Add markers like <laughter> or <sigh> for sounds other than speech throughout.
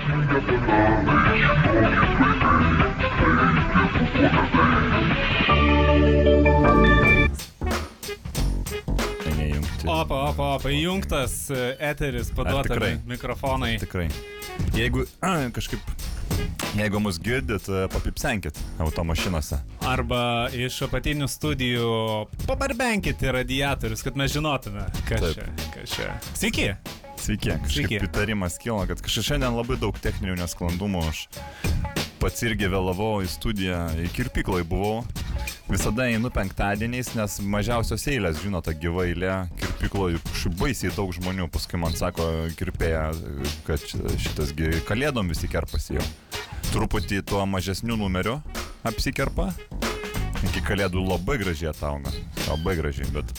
Sustingę bananai, šitokis vaikai, Tai nejungti. Opa, opa, opa, įjungtas e, eteris, paduota tikrai? mi- mikrofonai. Tikrai. Jeigu <clears throat> kažkaip, jeigu mus girdit, e, papipsenkit automašinose. Arba iš apatinių studijų pabarbenkite radiatorius, kad mes žinotume, kas Taip. čia. Kas čia. Sveiki. Sveiki, Sveiki. įtarimas kilo, kad kažkaip šiandien labai daug techninių nesklandumų. Aš pats irgi vėlavau į studiją, į kirpyklą buvau. Visada einu penktadieniais, nes mažiausios eilės, žinote, gyva eilė kirpykloje, baisiai daug žmonių, paskui man sako kirpėja, kad šitas gi kalėdom visi kerpasi jau. Truputį tuo mažesniu numeriu apsikerpa. Iki kalėdų labai gražiai atauga. Labai gražiai, bet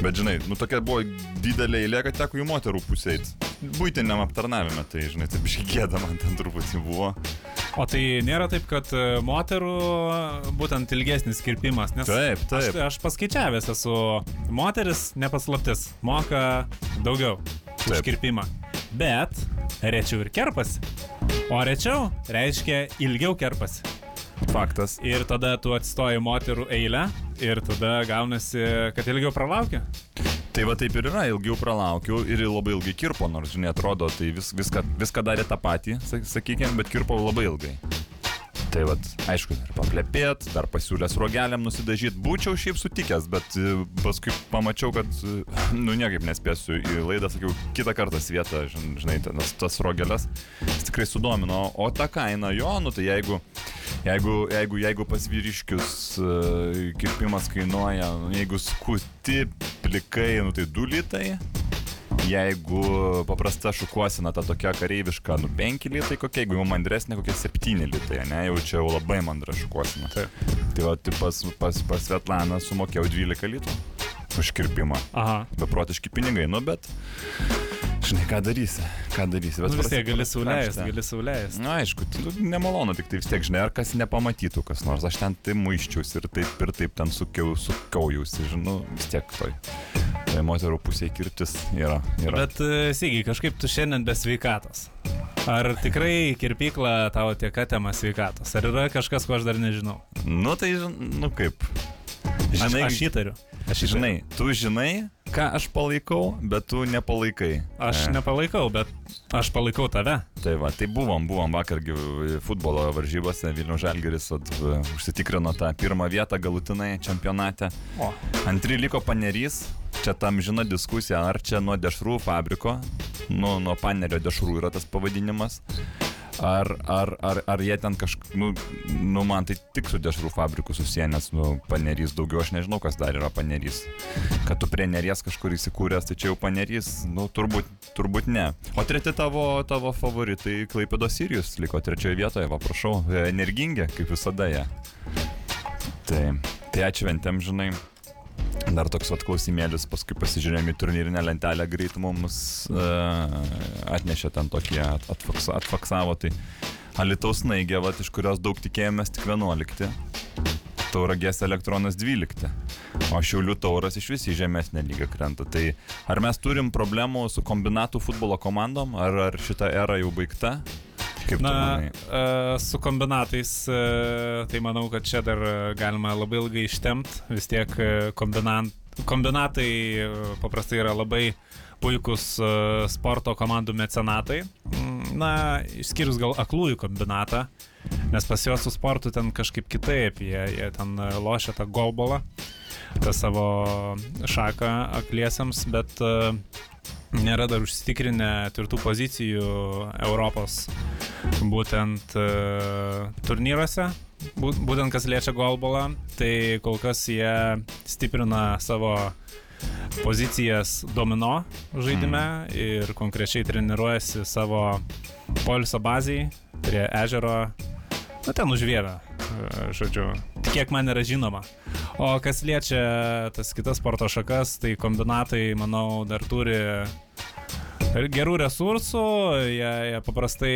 Bet žinai, nu tokia buvo didelė eilė, kad teko į moterų pusę eiti. Būtiniam aptarnavime, tai žinai, taip išgėda man ten truputį buvo. O tai nėra taip, kad e, moterų e, būtent ilgesnis kirpimas, nes Taip, taip. Aš, aš paskaičiavęs esu, moteris nepaslaptis, moka daugiau už Taip. kirpimą, bet rečiau ir kerpasi. O rečiau reiškia ilgiau kerpasi. Faktas. Ir tada tu atsistoji moterų eilę ir tada gaunasi, kad ilgiau pralaukia. Tai va taip ir yra, ilgiau pralaukiau ir labai ilgai kirpo, nors, žinai, atrodo, tai vis, viską, viską darė tą patį, sakykime, bet kirpo labai ilgai. Tai vad, aišku, dar paplepėt, dar pasiūlęs rogeliam nusidažyti, būčiau šiaip sutikęs, bet e, paskui pamačiau, kad, e, nu, niekaip nespėsiu į laidą, sakiau, kitą kartą svietą, žin- žinai, ten tas, rogelės, tikrai sudomino, o ta kaina jo, nu, tai jeigu, jeigu, jeigu, jeigu pas vyriškius uh, kirpimas kainuoja, nu, jeigu skuti plikai, nu, tai 2 litai, Jeigu paprasta šukuosina ta tokia kareiviška, nu 5 litai kokia, jeigu jau mandresnė, kokie 7 litai, ne, jau čia jau labai mandra šukuosina. Taip. Tai va, tai pas, pas, pas Svetlaną sumokėjau 12 litų už kirpimą. Aha. Beprotiški pinigai, nu bet, žinai, ką darysi, ką darysi. Nu, vis tiek gali karšta. gali sauliais. Na, aišku, nu, nemalonu, tik tai vis tiek, žinai, ar kas nepamatytų kas nors, aš ten tai muiščiausi ir taip ir taip ten sukiau, sukiaujusi, žinau, vis tiek toj. Tai moterų pusėje kirtis yra. yra. Bet e, Sygiai, kažkaip tu šiandien be sveikatos. Ar tikrai kirpykla tavo tiek atema sveikatos? Ar yra kažkas, ko aš dar nežinau? Nu tai, nu kaip. Žinai, aš, aš įtariu. Aš įtariu. žinai, tu žinai, ką aš palaikau, bet tu nepalaikai. Aš E, nepalaikau, bet aš palaikau tave. Tai va, tai buvom, buvom vakargi futbolo varžybose, Vilnių Žalgeris at, v- užsitikrino tą pirmą vietą galutinai čempionate. O. Antri liko panerys, čia tam žina diskusija, ar čia nuo dešrų fabriko, nu, nuo panerio dešrų yra tas pavadinimas. Ar, ar, ar, ar jie ten kažkaip, nu, nu, man tai tik su dešrų fabriku susiję, nes, nu, panerys daugiau, aš nežinau, kas dar yra panerys. Kad tu prie neries kažkur įsikūręs, tai čia jau panerys, nu, turbūt, turbūt ne. O treti tavo, tavo favoritai, Klaipėdos Sirijus, liko trečioje vietoje, va, prašau, e, energingi, kaip visada jie. Tai, tai atšventėm, žinai. Dar toks vat klausimėlis, paskui pasižiūrėjom į turnyrinę lentelę, greit mums uh, atnešė ten tokį, at- atfaksa, atfaksavo, tai Alitaus naigė, vat, iš kurios daug tikėjomės tik 11, Tauragės elektronas 12, o Šiaulių tauras iš vis į žemesnę lygą krenta. Tai ar mes turim problemų su kombinatų futbolo komandom, ar, ar šita era jau baigta? Kaip Na, e, su kombinatais, e, tai manau, kad čia dar galima labai ilgai ištemti. Vis tiek e, kombinant, kombinatai paprastai yra labai puikūs sporto komandų mecenatai. Na, išskyrus gal aklųjų kombinatą, nes pas juos su sportu ten kažkaip kitaip. Jie, jie ten lošia tą golbolą, tą savo šaką akliesiams, bet e, nėra dar užsitikrinę tvirtų pozicijų Europos būtent e, turnyruose, bū- būtent kas liečia golbolą, tai kol kas jie stiprina savo pozicijas domino žaidime ir konkrečiai treniruojasi savo poliso bazai prie ežero, na ten užvėvę, žodžiu, tik kiek man yra žinoma. O kas liečia tas kitas sporto šakas, tai kombinatai, manau, dar turi gerų resursų, jie, jie paprastai,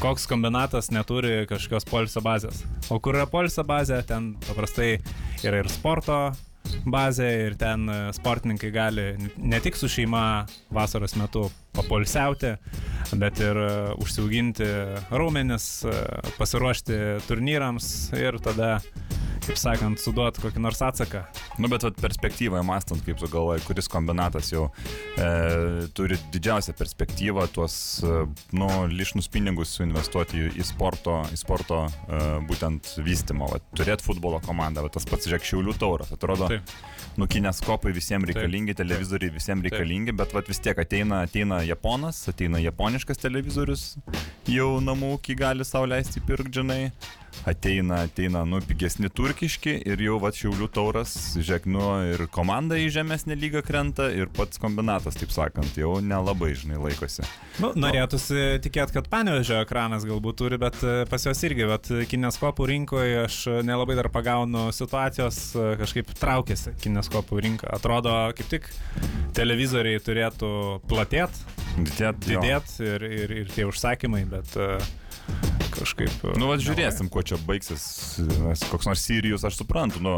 koks kombinatas neturi kažkokios poliso bazės. O kur yra poliso bazė, ten paprastai yra ir sporto bazė ir ten e, sportininkai gali ne tik su šeima vasaros metu papolsiauti, bet ir e, užsiauginti raumenis, e, pasiruošti turnyrams ir tada, kaip sakant, suduoti kokį nors atsaką. Nu, bet vat, perspektyvoje mąstant, kaip tu galvoji, kuris kombinatas jau e, turi didžiausią perspektyvą tuos, e, nu, lišnus pinigus suinvestuoti į, į sporto, į sporto e, būtent vystimo. Vat, turėti futbolo komandą, vat, tas pats žiūrėk šiaulių tauras, atrodo. Taip. Nu, kineskopai visiems reikalingi, Taip, televizoriai visiems reikalingi, bet vat, vis tiek ateina, ateina japonas, ateina japoniškas televizorius, jau namų ūkį gali sauliaisti pirkdžinai, ateina, ateina, nu, pigesni turkiški ir jau va šiaulių tauras, žiūrėk, nu, ir komanda į žemesnį lygą krenta ir pats kombinatas, taip sakant, jau nelabai, žinai, laikosi. Nu, norėtųsi tikėti, kad panevežio ekranas galbūt turi, bet e, pas juos irgi, bet kineskopų rinkoje aš nelabai dar pagaunu situacijos, e, kažkaip traukiasi kineskopų rinka. Atrodo, kaip tik televizoriai turėtų platėti, Didėt, didėti ir, ir, ir tie užsakymai, bet e, kažkaip... e, Nu, va, žiūrėsim, kuo čia baigsis. Nes Koks nors Sirijus, aš suprantu, nu,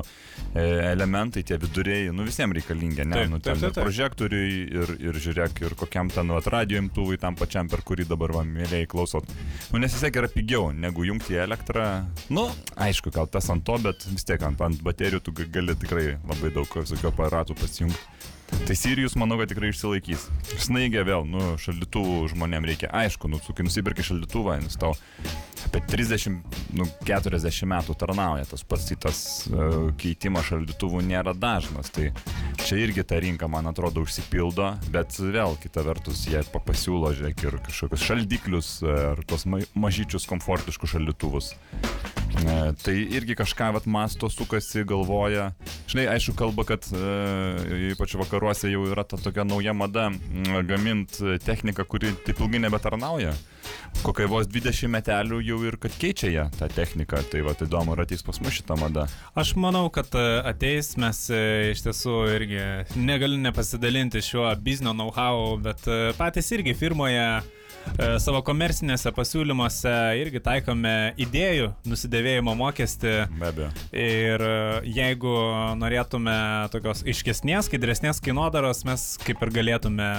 e, elementai, tie viduriai, nu, visiems reikalingi, ne? Taip, nu, taip, ten taip, ir taip. prožektoriui ir, ir žiūrėk, ir kokiam ten, nu, radio imtuvui, tam pačiam, per kurį dabar, va, mėlyjei klausot. Nu, nes vis tiek yra pigiau negu jungti elektrą. Nu, aišku, gal tas ant to, bet vis tiek ant, ant baterijų tu ga- gali tikrai labai daug visokių aparatų pasijungti. Tai Sirijus, manau, kad tikrai išsilaikys. Snaigė vėl, nu, šaldytuvų žmonėm reikia. Aišku, nu, kai nusipirkai šaldytuvą, jis tau apie 30, nu, 40 metų tarnauja. Tas pats tas uh, keitimas šaldytuvų nėra dažnas. Tai čia irgi ta rinka, man atrodo, užsipildo, bet vėl kita vertus jie pa- pasiūlo, žiūrėk, ir kažkokius šaldiklius e, ar tos ma mažyčius komfortiškus šaldytuvus. E, tai irgi kažką vat masto sukasi, galvoja. Žinai, aišku, kalba, kad e, ypač vakaruose jau yra ta tokia nauja mada gaminti techniką, kuri taip ilgai nebetarnauja. Kokia vos 20 metelių jau ir kad keičia ją, tą techniką. Tai va, įdomu, ar ateis pas mus šitą madą. Aš manau, kad e, ateis, mes e, iš tiesų irgi negaliu nepasidalinti šiuo biznio know-how, bet e, patys irgi firmoje savo komercinėse pasiūlymuose irgi taikome idėjų nusidėvėjimo mokestį. Be abejo. Ir e, jeigu norėtume tokios aiškesnės, skaidresnės kainodaros, mes kaip ir galėtume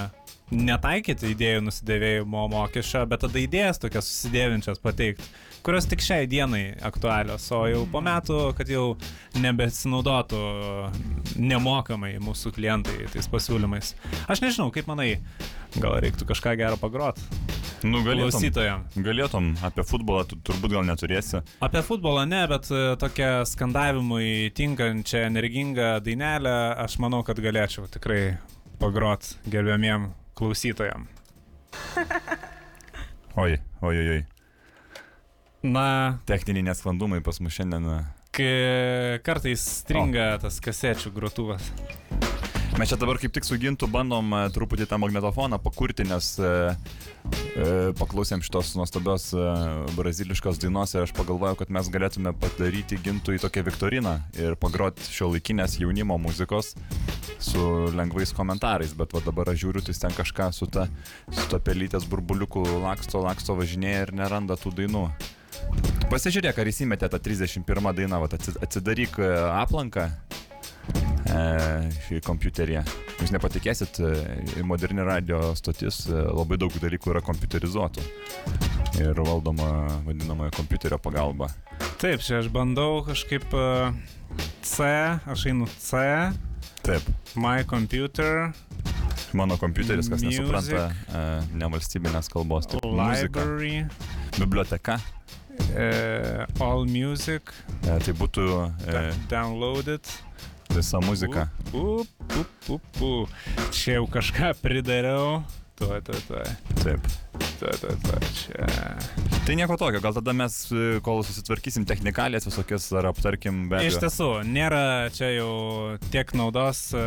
netaikyti idėjų nusidėvėjimo mokesčio, bet tada idėjas tokias susidėvinčias pateikti, kurios tik šiai dienai aktualios, o jau po metų, kad jau nebesinaudotų nemokamai mūsų klientai tais pasiūlymais. Aš nežinau, kaip manai, gal reiktų kažką gero pagrot Nu, galėtum, klausytojams. galėtum apie futbolą, tu turbūt gal neturėsi. Apie futbolą ne, bet e, tokią skandavimui tinkančią energingą dainelę aš manau, kad galėčiau tikrai pagrot gerbiamiem klausytojam. Oi, oi, oi, oi. Na, Techniniai nesklandumai pas mus šiandien. kai kartais stringa tas kasečių grotuvas. Mes čia dabar kaip tik su gintu bandom e, truputį tą magnetofoną pakurti, nes e, e, paklausėm šitos nuostabios e, braziliškos dainos ir aš pagalvojau, kad mes galėtume padaryti gintų į tokią viktoriną ir pagroti šio laikinės jaunimo muzikos su lengvais komentarais, bet va dabar aš žiūriu, tai ten kažką su ta, su ta pelytės burbuliuku laksto, laksto važinėja ir neranda tų dainų. Pasižiūrėk, ar įsimetė tą 31 dainą, va, atsi- atsidaryk e, aplanką e, šį kompiuterį. Jūs nepatikėsit, e, moderni radio stotis e, labai daug dalykų yra kompiuterizuotų ir valdoma vadinamojo kompiuterio pagalba. Taip, čia aš bandau kažkaip C, aš einu C, Taip, my computer, mano kompiuteris, kas Music. nesupranta nevalstybinės kalbos, tai muzika, library, biblioteka, e, all music, e, tai būtų e, downloaded. visa muzika. Up, up, up, up. Čia jau kažką pridariau. Tuo, tuo, tuo. Taip. Tuo, tuo, tuo. Čia. Tai nieko tokio, gal tada mes, e, kol susitvarkysim technikalės visokias, ar aptarkim be Iš tiesų, nėra čia jau tiek naudos, e,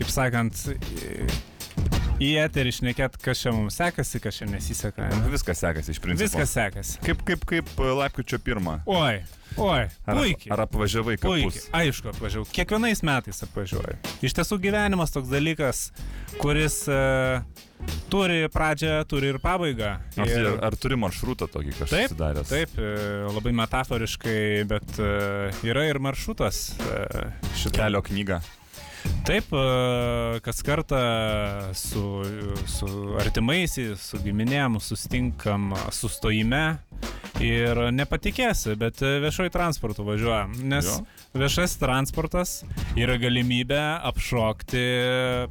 kaip sakant, į- eterį išnekėt, kas čia mums sekasi, kas čia nesiseka. Viskas sekasi iš principo. Viskas sekasi. Kaip, kaip, kaip e, lapkričio pirmą. Oi, oi, Ar, puikiai. ar apvažiavai Puikiai, kapus? aišku, apvažiavau. Kiekvienais metais apvažiuoju. Iš tiesų gyvenimas toks dalykas, kuris uh, turi pradžią, turi ir pabaigą. Ar, Ir, ar, ar turi maršrutą tokį kažkas taip, susidaręs? taip, e, labai metaforiškai, bet uh, yra ir maršrutas uh, šitą. Kelio knyga. Taip, e, kas kartą su, su artimaisiais, su giminėm sustinkam sustojime ir nepatikėsi, bet viešoji transportu važiuoja. Nes Jo. viešas transportas yra galimybė apšokti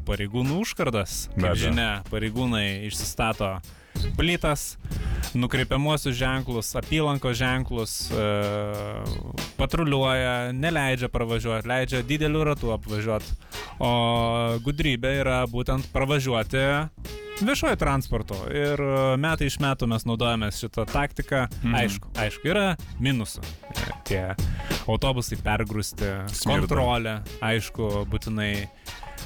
pareigūnų užkardas. Kaip žinia, pareigūnai išsistato plytas, nukreipiamuosius ženklus, apylankos ženklus, e, patruliuoja, neleidžia pravažiuoti, leidžia didelių ratų apvažiuoti. O gudrybė yra būtent pravažiuoti viešojo transporto. Ir e, metai iš metų mes naudojame šitą taktiką. Mhm. Aišku, aišku, yra minusų. E, Tie autobusai pergrūsti, kontrolė, aišku, būtinai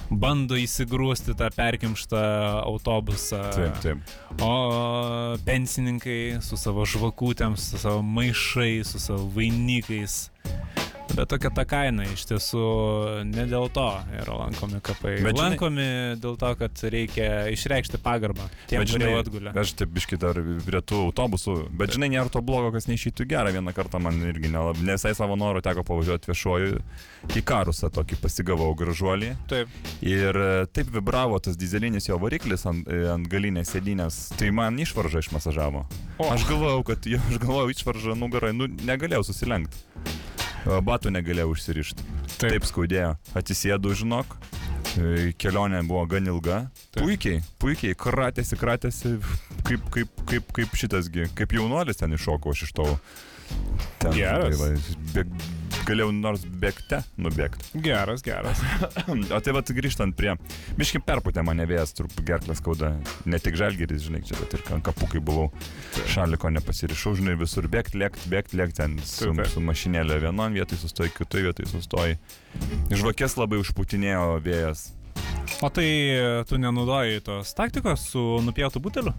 bando įsigrūsti tą perkimštą autobusą. Taip, taip. O pensininkai su savo žvakutėm, su savo maišais, su savo vainikais. Bet tokia ta kaina iš tiesų ne dėl to yra lankomi kapai. Bet Bet žinai- lankomi dėl to, kad reikia išreikšti pagarbą tiem, Bet žinai, atgulė. aš taip biškai dar prie tų autobusų, bet žinai, nėra to blogo, kas neišeitų į gerą. Vieną kartą man irgi nelab, ne visai savo noro teko pavažiuoti viešuoju į karusą tokį pasigavau gražuolį. Taip. Ir e, taip vibravo tas dizelinis jo variklis ant, e, ant galinės sėdynės, tai man išvaržą išmasažavo. O. Aš galvojau, kad jo, aš galvojau, išvaržą nugarai, nu negalėjau susilenkti. Batų negalėjau užsirišti. Taip. Taip skaudėjo. Atsisėdu, žinok. E, Kelionė buvo gan ilga. Taip. Puikiai, puikiai, kratėsi, kratėsi, kaip, kaip, kaip, kaip šitasgi, kaip jaunuolis ten iššokau aš iš to. Ten, Geras. tai va, bėg, galėjau nors bėgte nubėgti. Geras, geras. <coughs> O tai va, grįžtant prie, biškai perputė mane vėjas, turbūt gerklės skauda, ne tik žalgeris, žinai, čia, bet ir ant kapų, kai buvau, šaliko nepasirišau, žinai, visur bėgti, lėkti, bėgti, lėkti ten su, Taip, taip. su mašinėlė vienon vietoj sustoji, kitoj vietoj sustoji. Žvakės labai užputinėjo vėjas. O tai tu nenaudoji tos taktikos su nupjautu buteliu?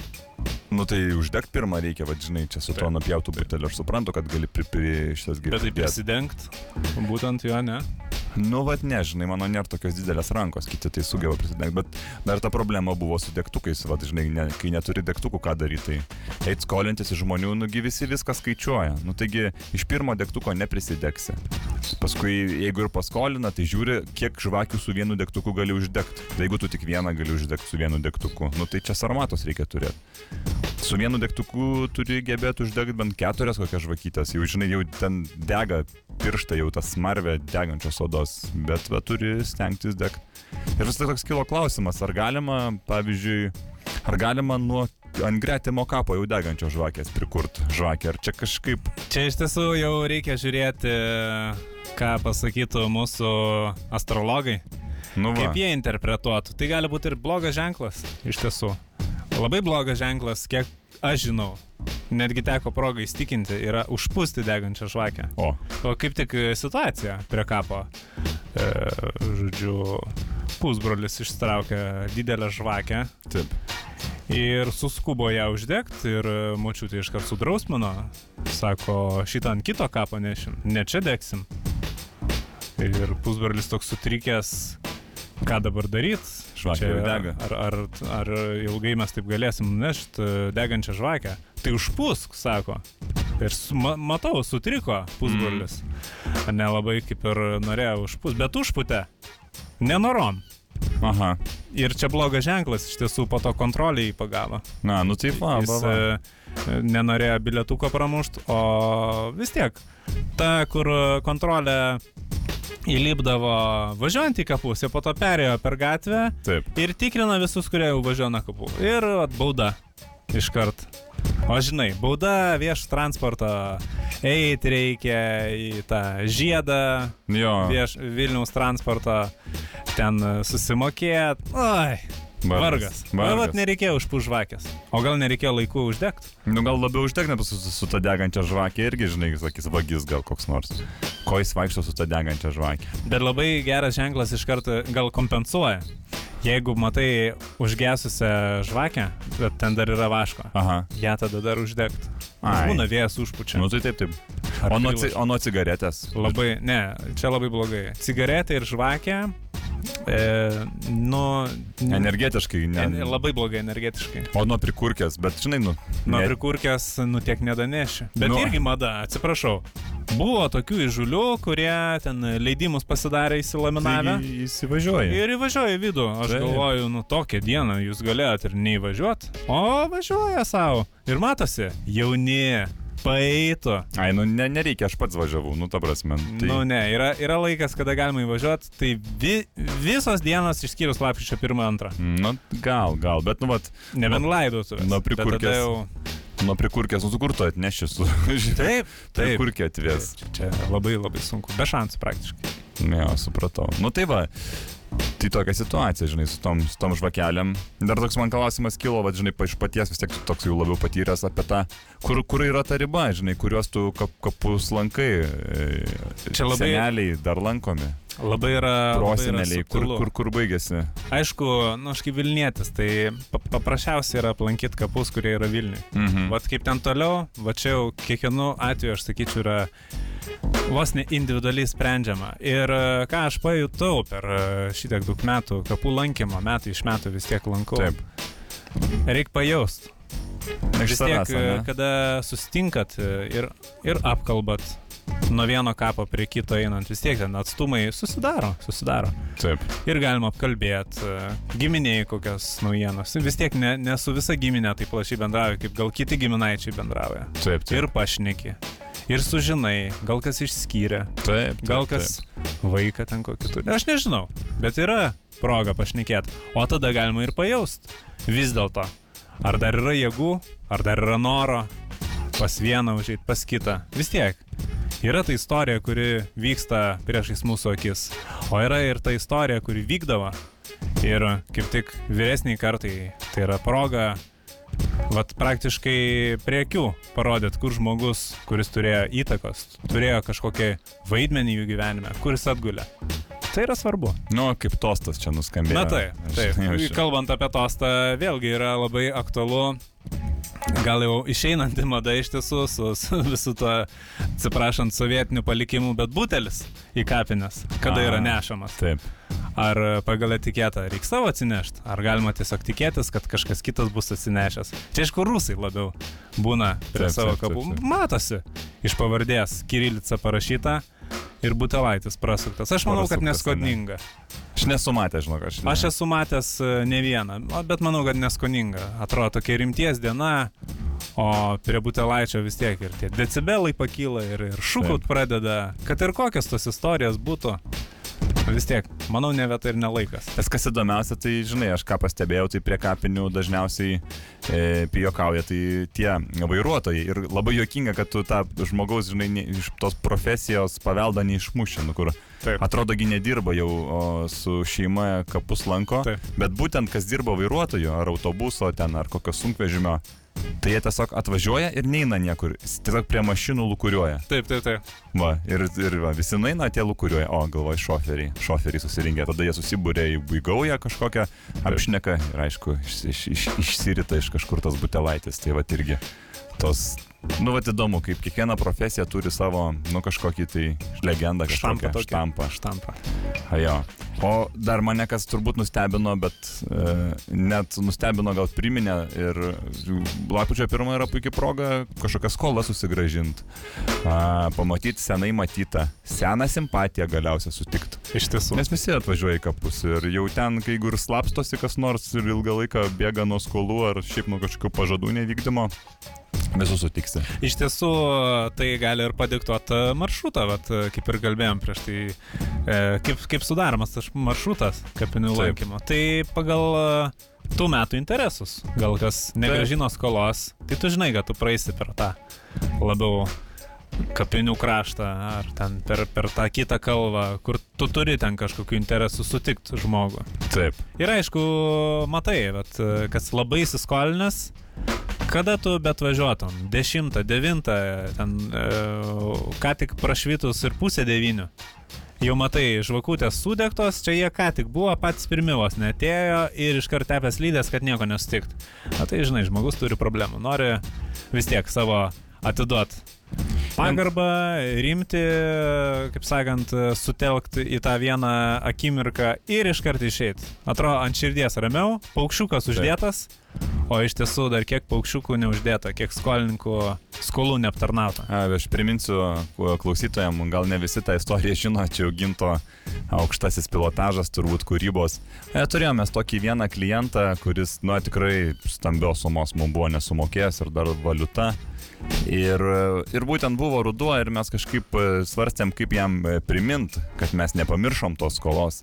Nu tai uždegt pirmą reikia, va, žinai, čia su to Taip. nupjautų buteliu. Aš suprantu, kad gali pri, pri šitas Bet tai girdėti. prisidengt. Būtent jo, ne? Nu, vad ne, žinai, mano nėra tokios didelės rankos, kiti tai sugeba prisidengti, bet dar ta problema buvo su degtukais, vad, žinai, ne, kai neturi degtukų, ką daryti, tai eit skolintis iš žmonių, nugi visi viską skaičiuoja. Nu, taigi, iš pirmo degtuko neprisidegsi. Paskui, jeigu ir paskolina, tai žiūri, kiek žvakių su vienu degtuku gali uždegti. Tai jeigu tu tik vieną gali uždegti su vienu degtuku, nu tai čia sarmatos reikia turėti. Su vienu degtuku turi gebėti uždegti bent keturias kokias žvakytės, jau žinai, jau ten dega pirštai, jau tas smarvė degančios odos, bet va, turi stengtis degti. Ir vis toks kilo klausimas, ar galima, pavyzdžiui, ar galima nuo ant gretimo kapo jau degančios žvakės prikurt žvakę, ar čia kažkaip... Čia iš tiesų jau reikia žiūrėti, ką pasakytų mūsų astrologai. Nu, va. Kaip jie interpretuotų. Tai gali būti ir blogas ženklas, iš tiesų. Labai blogas ženklas, kiek aš žinau. Netgi teko progą įstikinti, yra užpūsti degančią žvakę. O, O kaip tik situacija prie kapo. E, žodžiu, pusbrolis ištraukė didelę žvakę taip. ir suskubo ją uždegti ir močiutė iškart sudrausmino. Sako, šitą ant kito kapo nešim, ne čia degsim. Ir pusbrolis toks sutrikęs, ką dabar daryt. Žvakė jau dega. Ar, ar, ar ilgai mes taip galėsim nešti degančią žvakę? Tai užpūsk, sako. Ir ma, matau, sutriko pusbrolis. Mm. Nelabai kaip ir norėjo užpūst, bet užpūtė. Nenorom. Aha. Ir čia blogas ženklas, iš tiesų po to kontrolė jį pagavo. Na, nu taip, va, Jis va, va. e, nenorėjo bilietuko pramušti, o vis tiek ta, kur kontrolė įlipdavo važiuojant į kapus, jie po to perėjo per gatvę Taip. ir tikrina visus, kurie jau važiuoja nuo kapų. Ir vat, bauda iškart. O žinai, bauda vieš transporto, eiti reikia į tą žiedą, Jo. vieš Vilniaus transporto, ten e, susimokėt. Oi, vargas. Vargas. Na, vat nereikėjo užpužvakės. O gal nereikėjo laiku uždegti? Nu gal labiau uždegna su, su, ta degančia žvakė irgi, žinai, sakys vagis gal koks nors. Ko jis vaikšto su ta degančia žvakė? Bet labai geras ženklas iš karto gal kompensuoja. Jeigu matai užgesusią žvakę, bet ten dar yra vaško, Aha. ją tada dar uždegti. Būna vėjas užpučia. Nu tai taip, taip. Ar O nuo, o nuo cigaretės? Labai, ne, čia labai blogai. Cigaretė ir žvakė, e, nu... n- Energetiškai, ne. en- Labai blogai energetiškai. O nuo prikurkės, bet žinai, nu. Nuo ne- prikurkės, nu tiek nedaneši. Bet Nu. irgi mada, atsiprašau. Buvo tokių įžulių, kurie ten leidimus pasidarė įsilaminavę. Taigi Įsivažiuoji. Ir įvažiuoja į vidų. Aš Taip. galvoju, nu tokią dieną jūs galėjot ir neįvažiuot. O važiuoja savo. Ir matosi, jauni, paeito. Ai, nu ne, nereikia, aš pats važiavau, nu ta prasme. Tai... Nu ne, yra, yra laikas, kada galima įvažiuoti. Tai vi, visos dienos išskyrus lapkričio 1-2. Nu, gal, gal, bet, nu, vat, Nebent laidotuvės. nuo Bet tada prikurkės. Jau... nuo prikurkės, nu, kur tu atneši su... Taip, <laughs> taip. Prikurkė atves. Čia, čia labai labai sunku. Be šansų praktiškai. Ne, supratau. Nu, tai va. Tai tokia situacija, žinai, su tom, su tom žvakelėm. Dar toks man klausimas kilo, va, žinai, iš paties vis tiek toks jau labiau patyręs apie tą, kur, kur yra ta riba, žinai, kuriuos tu kap, kapus lankai. e, Čia labai- Seneliai dar lankomi. Labai yra. Proseneliai, kur, kur, kur baigėsi. Aišku, nu, aš kaip Vilnietis, tai pa paprasčiausia yra aplankyti kapus, kurie yra Vilniui. Mhm. Vat kaip ten toliau, va čia jau kiekvienu atveju, aš sakyčiau, yra vos ne individualiai sprendžiama. Ir e, ką aš pajutau per e, šitiek daug metų kapų lankymo, metai iš metų vis tiek lankau. Taip. Reikia pajaust. Iš Vis tiek, savęs, e, kada sustinkat e, ir, ir apkalbat nuo vieno kapo prie kito einant, vis tiek ten atstumai susidaro, susidaro. Taip. Ir galima apkalbėti, giminiai kokios naujienos. Vis tiek ne, ne su visa giminė taip plačiai bendrauja, kaip gal kiti giminaičiai bendrauja. Taip, taip. Ir pašneki. Ir sužinai, gal kas išskyrė, Taip, taip, gal kas vaiką ten kokį turi. Aš nežinau, bet yra proga pašnekėti. O tada galima ir pajaust. Vis dėlto, ar dar yra jėgų, ar dar yra noro pas vieną užėjti, pas kitą. Vis tiek. Yra ta istorija, kuri vyksta priešais mūsų akis. O yra ir ta istorija, kuri vykdavo. Ir kaip tik vyresniai kartai tai yra proga Vat praktiškai prie akių parodėt, kur žmogus, kuris turėjo įtakos, turėjo kažkokį vaidmenį jų gyvenime, kuris atgulė. Tai yra svarbu. Nu, kaip tostas čia nuskambėjo. Na taip, Aš taip. jaučiu. Kalbant apie tostą, vėlgi yra labai aktualu. Gal jau išeinanti mada iš tiesų su, su visu to, atsiprašant, sovietiniu palikimu, bet butelis į kapines, kada yra A, nešamas. Taip. Ar pagal etiketą reikia savo atsinešti, ar galima tiesiog tikėtis, kad kažkas kitas bus atsinešęs. Čia aišku, rusai labiau būna prie Taip, savo kapų. Matosi iš pavardės Kirilica parašyta ir butelaitis prasuktas. Aš manau, kad Prasuktas, neskoninga. Aš nesu matęs, žinok, aš. Aš esu matęs e, ne vieną, o, bet manau, kad neskoninga. Atrodo tokia rimties diena, o prie butelaičio vis tiek ir tie decibelai pakyla ir, ir šūkaut pradeda, kad ir kokios tos istorijos būtų. Vis tiek, manau, ne vieta ir nelaikas. Tas kas įdomiausia, tai žinai, aš ką pastebėjau, tai prie kapinių dažniausiai e, pijokauja tai tie vairuotojai. Ir labai juokinga, kad tu tą žmogaus, žinai, ne, iš tos profesijos paveldą neišmuši, nu kur Taip. atrodo, gi nedirba jau o, su šeima kapus lanko. Taip. Bet būtent kas dirba vairuotoju, ar autobuso ten, ar kokio sunkvežimio, tai jie tiesiog atvažiuoja ir neina niekur. Tiesiog prie mašinų lukuriuoja. Taip, taip, taip. Va, ir, ir va, visi naina, tie lukuriuoja, o galvoju, šoferiai, šoferiai susirinkę, tada jie susibūrė į buigaują kažkokią, apšneka ir aišku, iš, iš, iš, išsirita iš kažkur tas butelaitis, tai va irgi tos, nu va įdomu, kaip kiekviena profesija turi savo, nu kažkokį tai legendą, kažkokią štampą. Štampą. A, jo. O dar mane kas turbūt nustebino, bet e, net nustebino, gal priminė ir lapkričio pirmą yra puikia proga kažkokią skolą susigražinti, pamatyti senai matytą, seną simpatiją galiausiai sutikti. Iš tiesų. Nes visi atvažiuoja į kapus ir jau ten, kai ir slapstosi kas nors ir ilgą laiką bėga nuo skolų ar šiaip nuo kažkokių pažadų nevykdymo, visus sutiksi. Iš tiesų, tai gali ir padiktuoti maršrutą, vat, kaip ir kalbėjom prieš tai, e, kaip, kaip sudaromas tas maršrutas kapinių lankymo. Tai pagal e, tų metų interesus, gal kas negražino skolos, tai tu žinai, kad tu praeisi per tą labiau kapinių kraštą ar ten per, per tą kitą kalvą, kur tu turi ten kažkokių interesų sutikti žmogų. Taip. Ir aišku, matai, bet, kas labai įsiskolinęs, kada tu bet važiuotum, 10, 9, ten e, ką tik prašvitus ir pusė 9. Jau matai, žvakutės sudegtos, čia jie ką tik buvo, patys pirmivos netėjo ir iškart tepęs lydės, kad nieko nesutikt. Na tai žinai, žmogus turi problemų, nori vis tiek savo atiduot pagarbą, rimti, kaip sakant, sutelkti į tą vieną akimirką ir iškart išeiti. Atrodo, ant širdies ramiau, paukščiukas uždėtas, o iš tiesų dar kiek paukščiukų neuždėta, kiek skolininkų skolų neaptarnauta. A, aš priminsiu klausytojams, gal ne visi tą istoriją žino, čia jau ginto aukštasis pilotažas, turbūt kūrybos. E, turėjome tokį vieną klientą, kuris, nu, tikrai stambios sumos mums buvo nesumokėjęs ir dar valiuta. Ir, ir būtent buvo ruduo ir mes kažkaip e, svarstėm, kaip jam e, primint, kad mes nepamiršom tos skolos.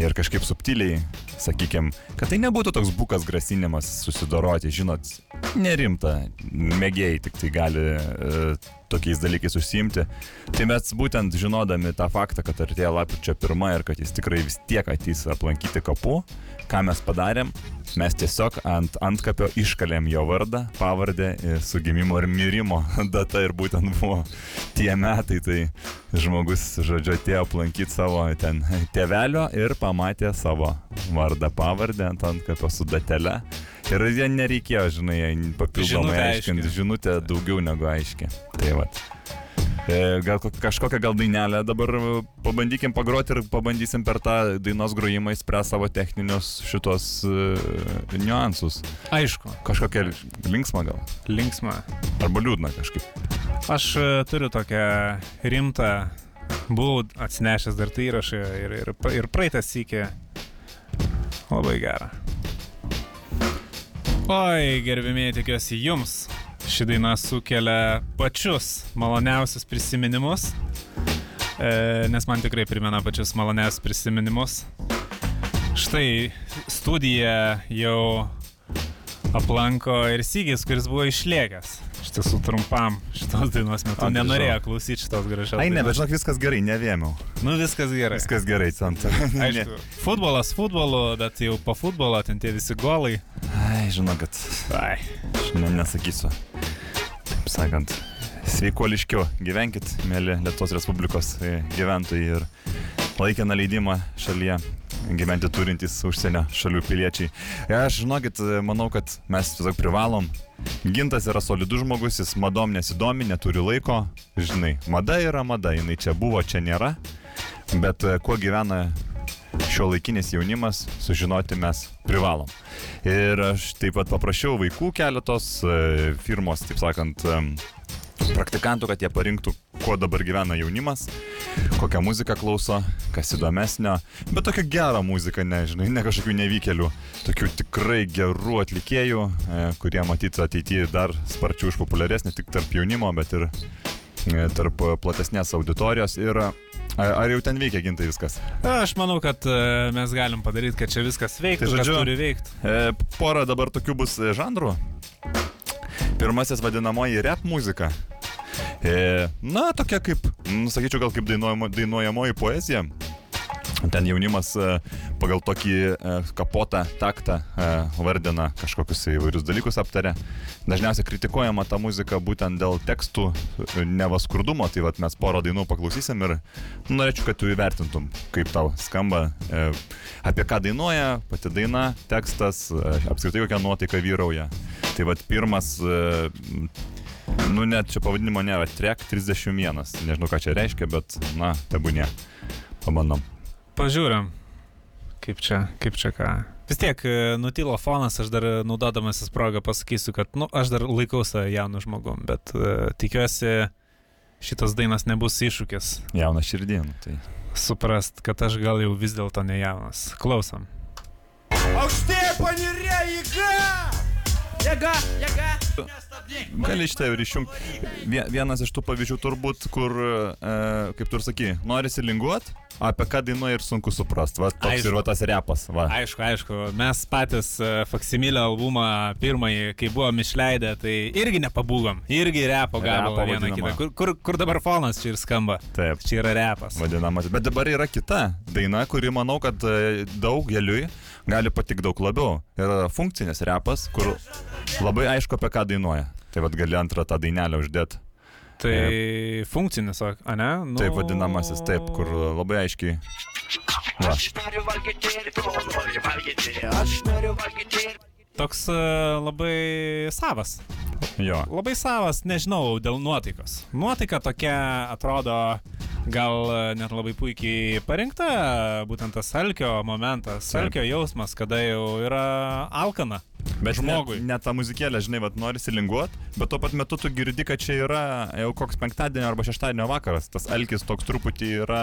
Ir kažkaip subtiliai, sakykime, kad tai nebūtų toks bukas grasinimas susidoroti, žinot, nerimta, mėgėjai tik tai gali e, tokiais dalykais užsiimti. Tai mes būtent žinodami tą faktą, kad artėja lapkričio pirmą ir kad jis tikrai vis tiek ateis aplankyti kapų, ką mes padarėm, mes tiesiog ant antkapio iškalėm jo vardą, pavardę, su gimimo ir mirimo <laughs> data ir būtent buvo tie metai, tai žmogus, žodžiu, atėjo aplankyti savo ten tėvelio ir pamatė savo vardą, pavardę ant antkapio su datele. Ir jie nereikėjo, žinai, papildomai aiškinti, aiški. žinutė daugiau negu aiški. Tai va. Gal ko- kažkokią gal dainelę dabar e, pabandykim pagroti ir pabandysim per tą dainos grojimą įspręs savo techninius šitos uh, niuansus. Aišku, Kažkokia linksma gal. linksma. Arba liūdna kažkaip. Aš e, turiu tokią rimtą, buvau atsinešęs dar tai įrašą ir, ir, ir praeitas iki labai gerą. Oi, gerbimieji, tikiuosi jums ši daina sukelia pačius maloniausius prisiminimus, e, nes man tikrai primena pačius maloniausius prisiminimus. Štai studija jau aplanko ir Sygis, kuris buvo išliekęs. Iš tiesų trumpam šitos dainos metu A, tai nenorėjo klausyti šitos gražios Ai, ne, bet žinok, viskas gerai, nevėmiau. Nu viskas gerai. Viskas gerai, sant. Aišku, futbolas futbolu, bet jau po futbolo ten tie visi golai. Ai, žinok, kad Ai. aš ne, nesakysiu. Taip sakant, sveikuoliškiau gyvenkit, mėly Lietuvos Respublikos e, gyventojai ir laikiną leidimą šalyje gyventi turintys užsienio šalių piliečiai. E, Aš žinokit, manau, kad mes tiesiog privalom. Gintas yra solidus žmogus, jis madom nesidomi, neturi laiko. Žinai, mada yra mada, jinai čia buvo, čia nėra. Bet e, kuo gyvena šio laikinis jaunimas, sužinoti mes privalom. Ir aš taip pat paprašiau vaikų keletos e, firmos, taip sakant, em, praktikantų, kad jie parinktų, kuo dabar gyvena jaunimas, kokią muziką klauso, kas įdomesnio, bet tokia gera muzika, nežinai, ne kažkokių nevykėlių, tokių tikrai gerų atlikėjų, e, kurie matyti ateityje dar sparčiau išpopuliarės, ne tik tarp jaunimo, bet ir e, tarp platesnės auditorijos. Ir a- ar jau ten veikia gintai viskas? Aš manau, kad e, mes galim padaryti, kad čia viskas veiktų, Tai žodžiu- turi veikti. E, Porą dabar tokių bus e, žanrų. Pirmasis vadinamoji rap muzika. Na, tokia kaip, nu, sakyčiau, gal kaip dainuojamo, dainuojamoji poezija. <laughs> Ten jaunimas e, pagal tokį e, kapotą taktą e, vardina kažkokius įvairius dalykus aptarė. Dažniausiai kritikuojama ta muzika būtent dėl tekstų nevaskurdumo, tai vat mes porą dainų paklausysim ir norėčiau, kad tu įvertintum, kaip tau skamba, apie ką dainuoja pati daina, tekstas, apskritai kokia nuotaika vyrauja. Tai vad pirmas, nu net čia pavadinimo nėra, Trek 31, nežinau ką čia reiškia, bet na, tebūnė. Pabandom. Pažiūrim, kaip čia, kaip čia ką. Vis tiek e, nutilo fonas, aš dar e, naudodamasis progą pasakysiu, kad, nu, aš dar laikau save jaunu žmogum, bet uh, tikiuosi šitas dainas nebus iššūkis Jaunas širdien. Tai. suprast, kad aš gal jau vis dėlto ne jaunas. Klausom. Aukštėje panirė jėga! Jėga, jėga! Gali šitą ir išjungti. Vie- Vienas iš tų pavyzdžių turbūt, kur, e, kaip tu ir sakai, norisi linguot, apie ką dainuoja ir sunku suprasti. Va, toks Aišku. ir va tas repas. Va. Aišku, aišku, mes patys uh, Faksimilio albumą pirmąjį, kai buvom išleidę, tai irgi nepabūgom, irgi repo gabalą vieną kitą. Kur, kur, kur dabar fonas čia ir skamba? Taip. Čia yra repas. Vadinamas. Bet dabar yra kita daina, kuri manau, kad e, daugeliui gali patikti daug labiau. Yra funkcinis repas, kur labai aišku, apie ką dainuoja. Tai vad gali antrą tą dainelę uždėti. Tai funkcinis, o a ne? Nu... Taip vadinamasis, taip, kur labai aiškiai. Va. Aš noriu valgyti ir tu nori valgyti. Aš noriu valgyti ir Toks e, labai savas. Jo. Labai savas, nežinau, dėl nuotaikos. Nuotaika tokia atrodo gal e, net labai puikiai parinkta būtent tas alkio momentas, Taip. alkio jausmas, kada jau yra alkana. Bet žmogui. Net, net tą muzikėlę, žinai, vat, norisi linguot, bet tuo pat metu tu girdi, kad čia yra jau koks penktadienio arba šeštadienio vakaras. Tas alkis toks truputį yra...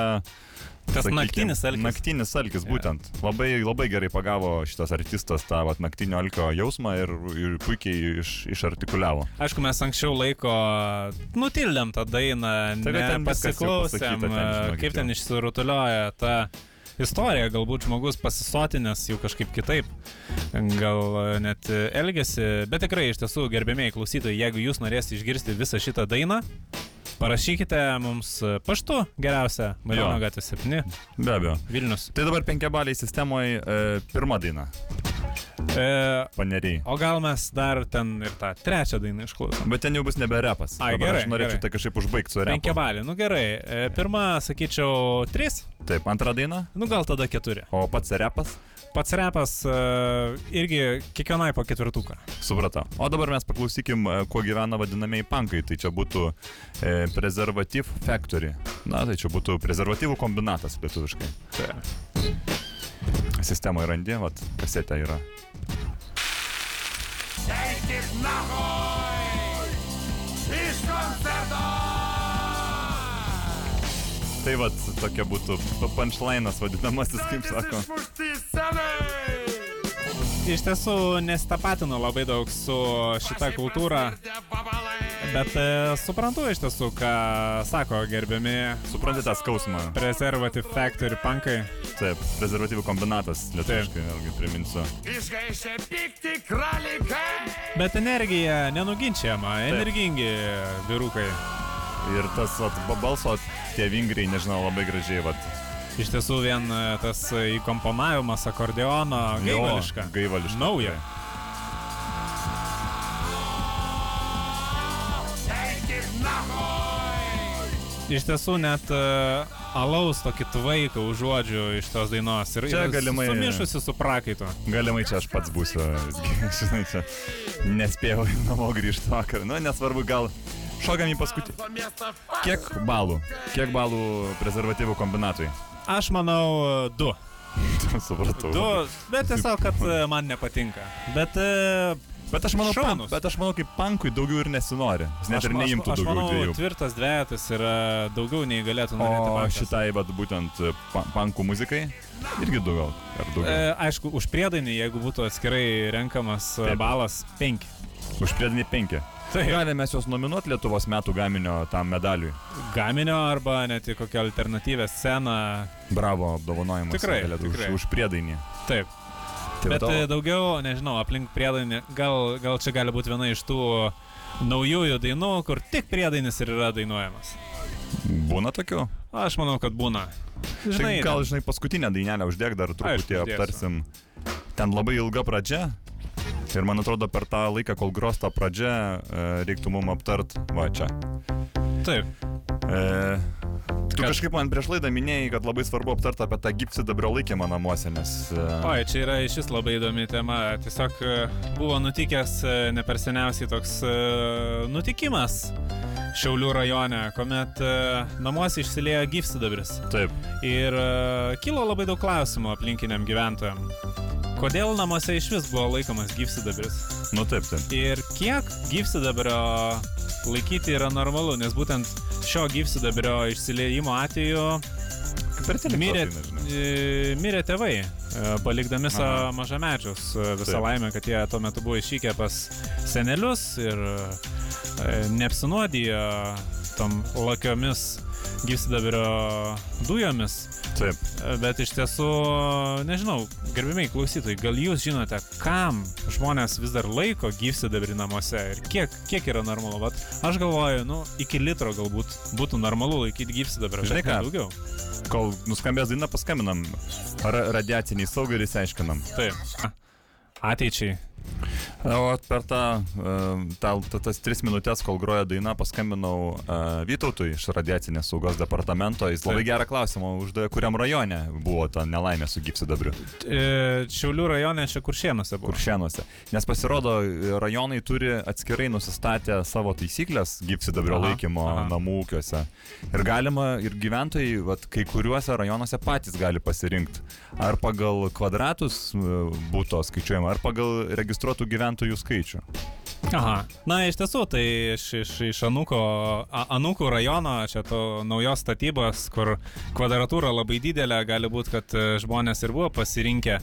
Tas naktinis alkis. Naktinis alkis, būtent. Labai, labai gerai pagavo šitas artistas tą vat, naktinio alkio jausmą ir, ir puikiai iš, išartikuliavo. Aišku, mes anksčiau laiko nutildėm tą dainą, kad ten viskas jau pasiklausėm, pasakyta, ten, žinokit, kaip ten išsirutulioja ta istorija, galbūt žmogus pasisotinęs jau kažkaip kitaip, gal net elgesi, bet tikrai iš tiesų, gerbėmiai klausytojai, jeigu jūs norėsite išgirsti visą šitą dainą, parašykite mums paštu geriausia, Marijono Jo. gatvė 7, Be abejo. Vilnius. Tai dabar penkiabaliai sistemoje e, pirma daina. E, Paneriai. o gal mes dar ten ir tą trečią dainą išklausom? Bet ten jau bus nebe repas. Ai, Dabar gerai, Aš norėčiau gerai. tai kažkaip užbaigti su repu. Penkia balį, nu gerai. E, pirma, sakyčiau, trys, Taip, antra daina. nu gal tada keturi. O pats repas. Pats repas uh, irgi kiekvienai po ketvirtuką. Supratau. O dabar mes paklausykim, e, kuo gyvena vadinamieji pankai. Tai čia būtų e, Preservative Factory. Na, tai čia būtų prezervatyvų kombinatas lietuviškai. Sistemoje randi, vat, kasetė yra. Eikit nahoj! Tai vat, tokia būtų punchline'as vadinamasis, kaip sako. Iš tiesų nesitapatinu labai daug su šita kultūra, bet e, suprantu iš tiesų, ką sako gerbiami Suprantate tą skausmą. Preservative Factory pankai. Taip, prezervatyvų kombinatas, lietuviškai, vėlgi priminsiu. Išgaišė pikti kralikai! Bet energija nenuginčiama, energingi vyrukai. Ir tas vat, ba- balso, tie vingriai, nežinau, labai gražiai, vat. Iš tiesų vien e, tas įkomponavimas akordeono gaivališka. Jo, gaivališka. Nauja. Iš tiesų net uh, alaus tokį tvaiką užuodžiu iš tos dainos. Ir, Čia galimai- Sumišusi su prakaitu. Galimai čia aš pats būsiu, <laughs> žinai, čia nespėjau namo grįžti vakar. Nu, nesvarbu, gal šokam į paskutinį. Kiek balų? Kiek balų prezervatyvų kombinatui? Aš manau, du. <laughs> Supratau. Du, bet tiesiog, kad e, man nepatinka. Bet... e, Bet aš manau, pan, bet aš manau, kaip pankui daugiau ir nesinori. Jis net aš- ir neimtų aš, aš daugiau manau, dviejų. tvirtas dvejetas yra daugiau nei galėtų norėti O šitai, bet būtent pa- pankų muzikai, irgi. Ar daugiau. E, aišku, už priedainį, jeigu būtų atskirai renkamas e, Taip. balas, penki. Už priedinį penki. Taip. Galime mes juos nominuoti Lietuvos metų gaminio tam medaliui. Gaminio arba net į kokią alternatyvę sceną. Bravo apdovanojimas. Tikrai, už, tikrai. už priedainį. Taip. Tai Bet va e, tavo- daugiau, nežinau, aplink priedainį, gal, gal čia gali būti viena iš tų naujųjų dainų, kur tik priedainis ir yra dainuojamas. Būna tokių? Aš manau, kad būna. Žinai, Žinai, gal, žinai, paskutinę dainelę uždėk dar truputį uždėsiu. aptarsim. Ten labai ilga pradžia. Ir man atrodo, per tą laiką, kol gros tą pradžią, e, reiktų mum aptart, va čia. taip. E, tu Kad- kažkaip man prieš laidą minėjai, kad labai svarbu aptart apie tą gypsidabrio laikymą namuose, nes... E, Oi, čia yra iš vis labai įdomi tema. Tiesiog e, buvo nutikęs e, ne per seniausiai toks nutikimas Šiaulių rajone, kuomet namuose išsiliejo gyvsidabris. taip, Ir kilo labai daug klausimų aplinkiniam gyventojam. Kodėl namuose iš vis buvo laikomas gyvsidabris? nu taip, taip. Ir kiek gyvsidabrio laikyti yra normalu, nes būtent šio gyvsidabrio išsiliejimo atveju mirė, e, mirė tėvai, e, palikdami savo mažamečius. E, Visą Taip. laimę, kad jie tuo metu buvo išvykę pas senelius ir neapsinuodijo tom lakiomis gyvsidabrio dujomis. Taip. Bet iš tiesų, nežinau, gerbimiai klausytojai, gal jūs žinote, kam žmonės vis dar laiko gyvsidabrį namuose ir kiek, kiek yra normalu. Vat aš galvoju, nu, iki litro galbūt būtų normalu laikyti gyvsidabrį. Žinai ką? Daugiau. Kol nuskambės daina, paskambinam ra radiaciniai saugai ir įsiaiškinam. Taip. Ateičiai. O per tą, e, tą, tą, tas tris minutės, kol groja daina, paskambinau uh, Vytautui iš radiacinės saugos departamento. Jis labai gerą klausimą uždavė, kuriam rajone buvo ta nelaimė su gypsidabriu. E, Šiaulių rajone čia kuršienuose buvo. Kuršienuose. Nes pasirodo, rajonai turi atskirai nusistatę savo taisyklės gypsidabrio Aha, laikymo aha. namų ūkiuose. Ir galima, ir gyventojai, vat, kai kuriuose rajonuose patys gali pasirinkti. Ar pagal kvadratus e, būto skaičiuojama, ar pagal registruotų gyventojų skaičių. Aha. Na, iš tiesų, tai iš, iš, iš Anuko, A- Anukų rajono, čia to naujos statybos, kur kvadratūra labai didelė, gali būti, kad e, žmonės ir buvo pasirinkę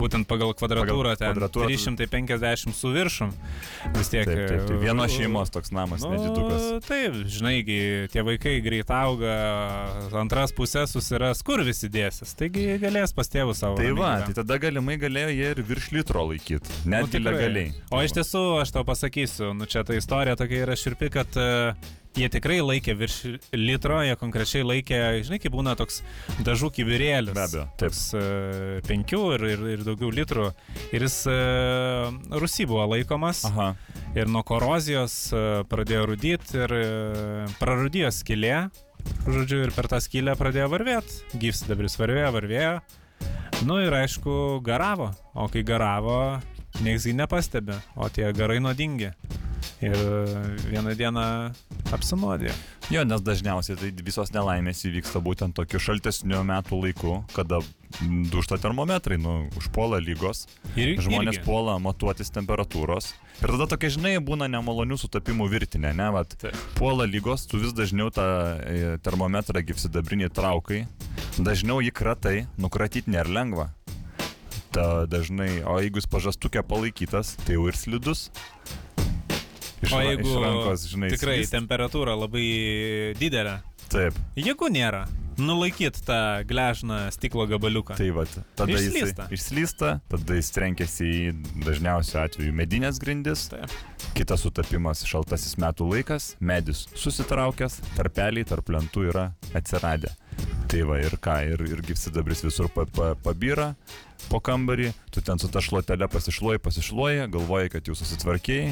būtent pagal kvadratūrą, ten kvadratūrą- 350 su viršum. Vis tiek. Taip, taip, taip. e, Vienos šeimos toks namas, Nu, nedidukas. taip, žinai, tie vaikai greit auga, antras pusės susiras, kur visi dėsis. Taigi galės pas tėvus savo. Tai va, tai tada galimai galėjo jie ir virš litro laikyti. Nu, Netgi tikrai. legaliai. O iš tiesų, aš tau pasakysiu, nu čia ta istorija tokia yra širpi, kad uh, jie tikrai laikė virš litro, jie konkrečiai laikė, žinai, kaip būna toks dažų kibirėlis. Be abejo, taip. Toks uh, penkių ir, ir, ir daugiau litrų. Ir jis uh, rusy buvo laikomas. Aha. Ir nuo korozijos uh, pradėjo rudyti ir uh, prarudėjo skilė. Žodžiu, ir per tą skylę pradėjo varvėti. Gyvsidabris varvėjo, varvėjo. Nu ir aišku, garavo. O kai garavo, nieks jį nepastebė. O tie garai nuodingi. Ir vieną dieną apsinuodė. Jo, nes dažniausiai tai visos nelaimės įvyksta būtent tokiu šaltesniu metų laiku, kada dušta termometrai, nu, užpuola lygos, Ir žmonės irgi. puola matuotis temperatūros. Ir tada tokia, žinai, būna nemalonių sutapimų virtinė, ne, vat, Taip. puola lygos, tu vis dažniau tą e, termometrą gyvsidabrinį traukai, dažniau jį kratai, nukratyti nėra lengva. Ta dažnai, o jeigu jis pažastukė palaikytas, tai jau ir slidus. Iš, O jeigu iš rankos, žinai, tikrai slyst. temperatūra labai didelė, Taip, jėgų nėra. Nulaikyt tą gležną stiklo gabaliuką. tai va, tada Išslysta. jis išslysta, tada jis trenkiasi į dažniausiu atveju medinės grindis, Taip. kitas sutapimas šaltasis metų laikas, medis susitraukęs, tarpeliai tarp lentų yra atsiradę. Tai va ir ką, ir, ir gyvsidabris visur pa, pa, pabyra po kambarį, tu ten su ta šluotelė pasišluoji, pasišluoji, galvoji, kad jau susitvarkiai,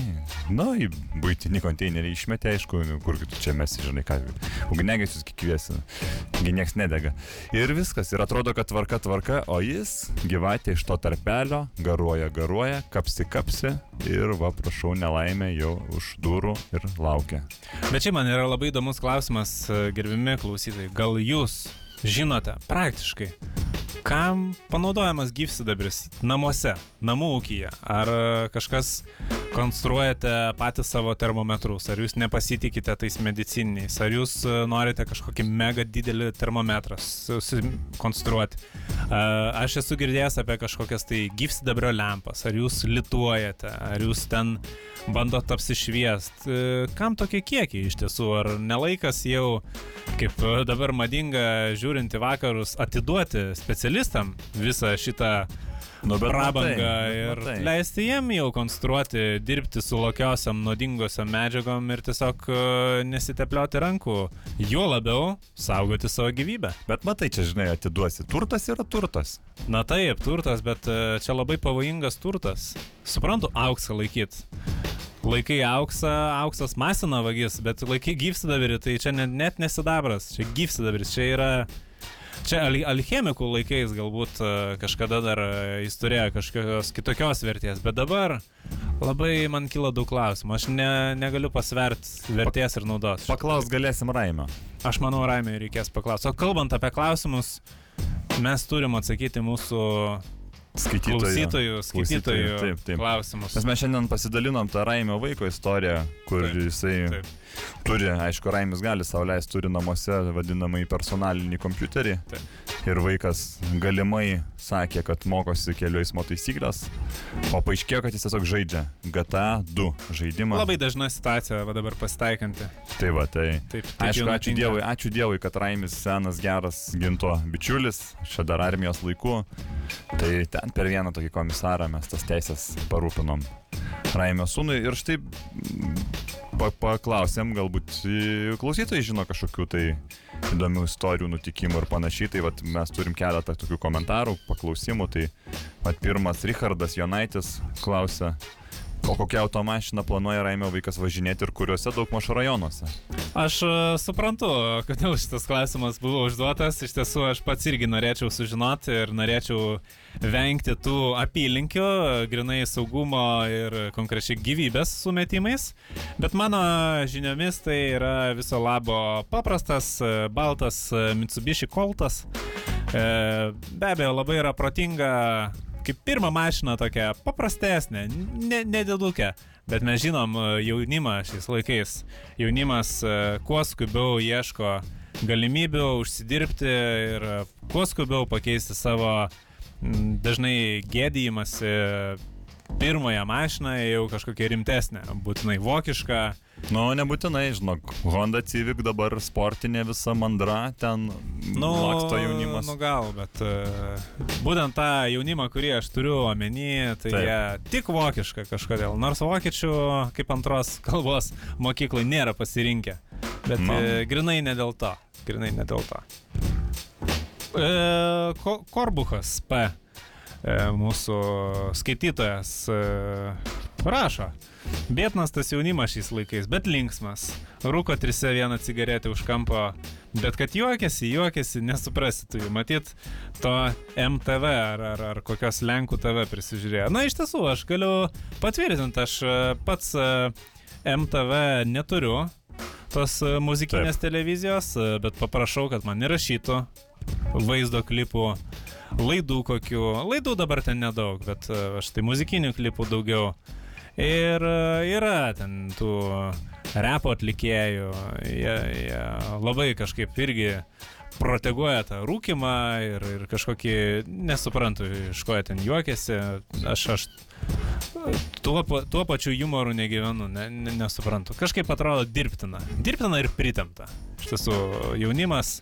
na, į būtinį konteinerį išmetė, aišku, nu, kur tu čia mes, žinai, ką, ugnegesius kikviesi, gi nieks nedega. Ir viskas, ir atrodo, kad tvarka tvarka, o jis gyvatė iš to tarpelio, garuoja, garuoja, kapsi, kapsi ir va, prašau, nelaimė jau už durų ir laukia. Bet čia man yra labai įdomus klausimas, e, gerbimi klausytojai. Gal jūs žinote praktiškai, kam panaudojamas gyvsidabris namuose, namų ūkyje? Ar e, kažkas konstruojate patys savo termometrus, ar jūs nepasitikite tais medicininiais, ar jūs e, norite kažkokį mega didelį termometrą konstruoti. Aš esu girdėjęs apie kažkokias tai gyvsidabrio lempas, ar jūs lituojate, ar jūs ten bandot apsišviest. E, Kam tokie kiekiai iš tiesų? Ar nelaikas jau, kaip e, dabar madinga žiūrint į vakarus, atiduoti specialistam visą šitą Nu, prabangą ir matai. leisti jiem jau konstruoti, dirbti su lokiosiam nuodingosiam medžiagom ir tiesiog e, nesiteplioti rankų. Juo labiau saugoti savo gyvybę. Bet matai, čia žinai, atiduosi. Turtas yra turtas. Na taip, turtas, bet e, čia labai pavojingas turtas. Suprantu, auksą laikyt. Laikai auksą, auksas masina vagis, bet laikai gyvsidavirį, tai čia net, net nesidabras, čia gyvsidaviris, čia yra... Čia al alchemikų laikais galbūt e, kažkada dar e, jis turėjo kažkokios kitokios vertės, bet dabar labai man kyla daug klausimų. Aš ne, negaliu pasverti vertės ir naudos. Paklaus galėsim Raimio. Aš manau, Raimė reikės paklausti. O kalbant apie klausimus, mes turim atsakyti mūsų Skaitytojų. klausytojų, skaitytojų Taip, taip. klausimus. Nes mes šiandien pasidalinom tą Raimio vaiko istoriją, kur Taip, jisai taip. turi, aišku, Raimis gali sauliais, turi namuose vadinamąjį personalinį kompiuterį. Taip. Ir vaikas galimai sakė, kad mokosi kelių eismo taisyklės, o paaiškėjo, kad jis tiesiog žaidžia GTA 2 žaidimą. Labai dažna situacija va dabar pasitaikanti. Tai va, tai. Taip, taip Aišku, ačiū. Dievui, ačiū Dievui, kad Raimis senas, geras ginto bičiulis, čia dar armijos laikų. Tai ten per vieną tokį komisarą mes tas teisės parūpinom Raimio sūnui. Ir štai mm, pa paklausėm, galbūt klausytojai žino kažkokių tai įdomių istorijų, nutikimų ir panašiai. Tai vat, mes turim keletą tokių komentarų, paklausimų. Tai vat, pirmas Richardas Jonaitis klausia, O kokią automašiną planuoja Raimio vaikas važinėti ir kuriuose daug mažo rajonuose? Aš e, suprantu, kodėl šitas klausimas buvo užduotas. Iš tiesų, aš pats irgi norėčiau sužinoti ir norėčiau vengti tų apylinkių, grinai saugumo ir konkrečiai gyvybės sumetimais. Bet mano žiniomis tai yra viso labo paprastas, e, baltas e, Mitsubishi Coltas. Be abejo, labai yra protinga, kaip pirma mašina tokia paprastesnė, ne- nedidukė. Bet mes žinom e, jaunimą šiais laikais. Jaunimas e, kuo skubiau ieško galimybių užsidirbti ir e, kuo skubiau pakeisti savo dažnai gėdijimąsi pirmąją mašiną jau kažkokią rimtesnę, būtinai vokišką. Nu, nebūtinai, žinok, Honda Civic dabar sportinė visa mandra, ten nu, laksto jaunimas. Nu gal, bet uh, būtent tą jaunimą, kurį aš turiu omeny, tai Taip. jie tik vokišką kažkodėl. Nors vokiečių kaip antros kalbos mokyklai nėra pasirinkę. Bet Nu. uh, grinai ne dėl to. Grinai ne dėl to. E, Ko- Korbuchas P. e, Mūsų skaitytojas e, rašo. Bėtnas tas jaunimas šiais laikais, bet linksmas. Rūko trise vieną cigaretę už kampo, bet kad juokiasi, juokiasi, nesuprasi tu jų. Matyt, to MTV ar, ar, ar kokios Lenkų TV prisižiūrėjo. Na, iš tiesų, aš galiu patvirtinti, aš e, pats MTV neturiu tos muzikinės Taip. televizijos, bet paprašau, kad man įrašytų vaizdo klipų, laidų kokių. Laidų dabar ten nedaug, bet e, aš tai muzikinių klipų daugiau. Ir e, yra ten tų repo atlikėjų, jie, jie labai kažkaip irgi proteguoja tą rūkimą ir, ir kažkokį, nesuprantu, iš ko jie ten juokiasi. Aš, aš tuo, tuo pačiu humoru negyvenu, ne, ne, nesuprantu. Kažkaip atrodo dirbtina. Dirbtina ir pritemta. Iš tiesų, jaunimas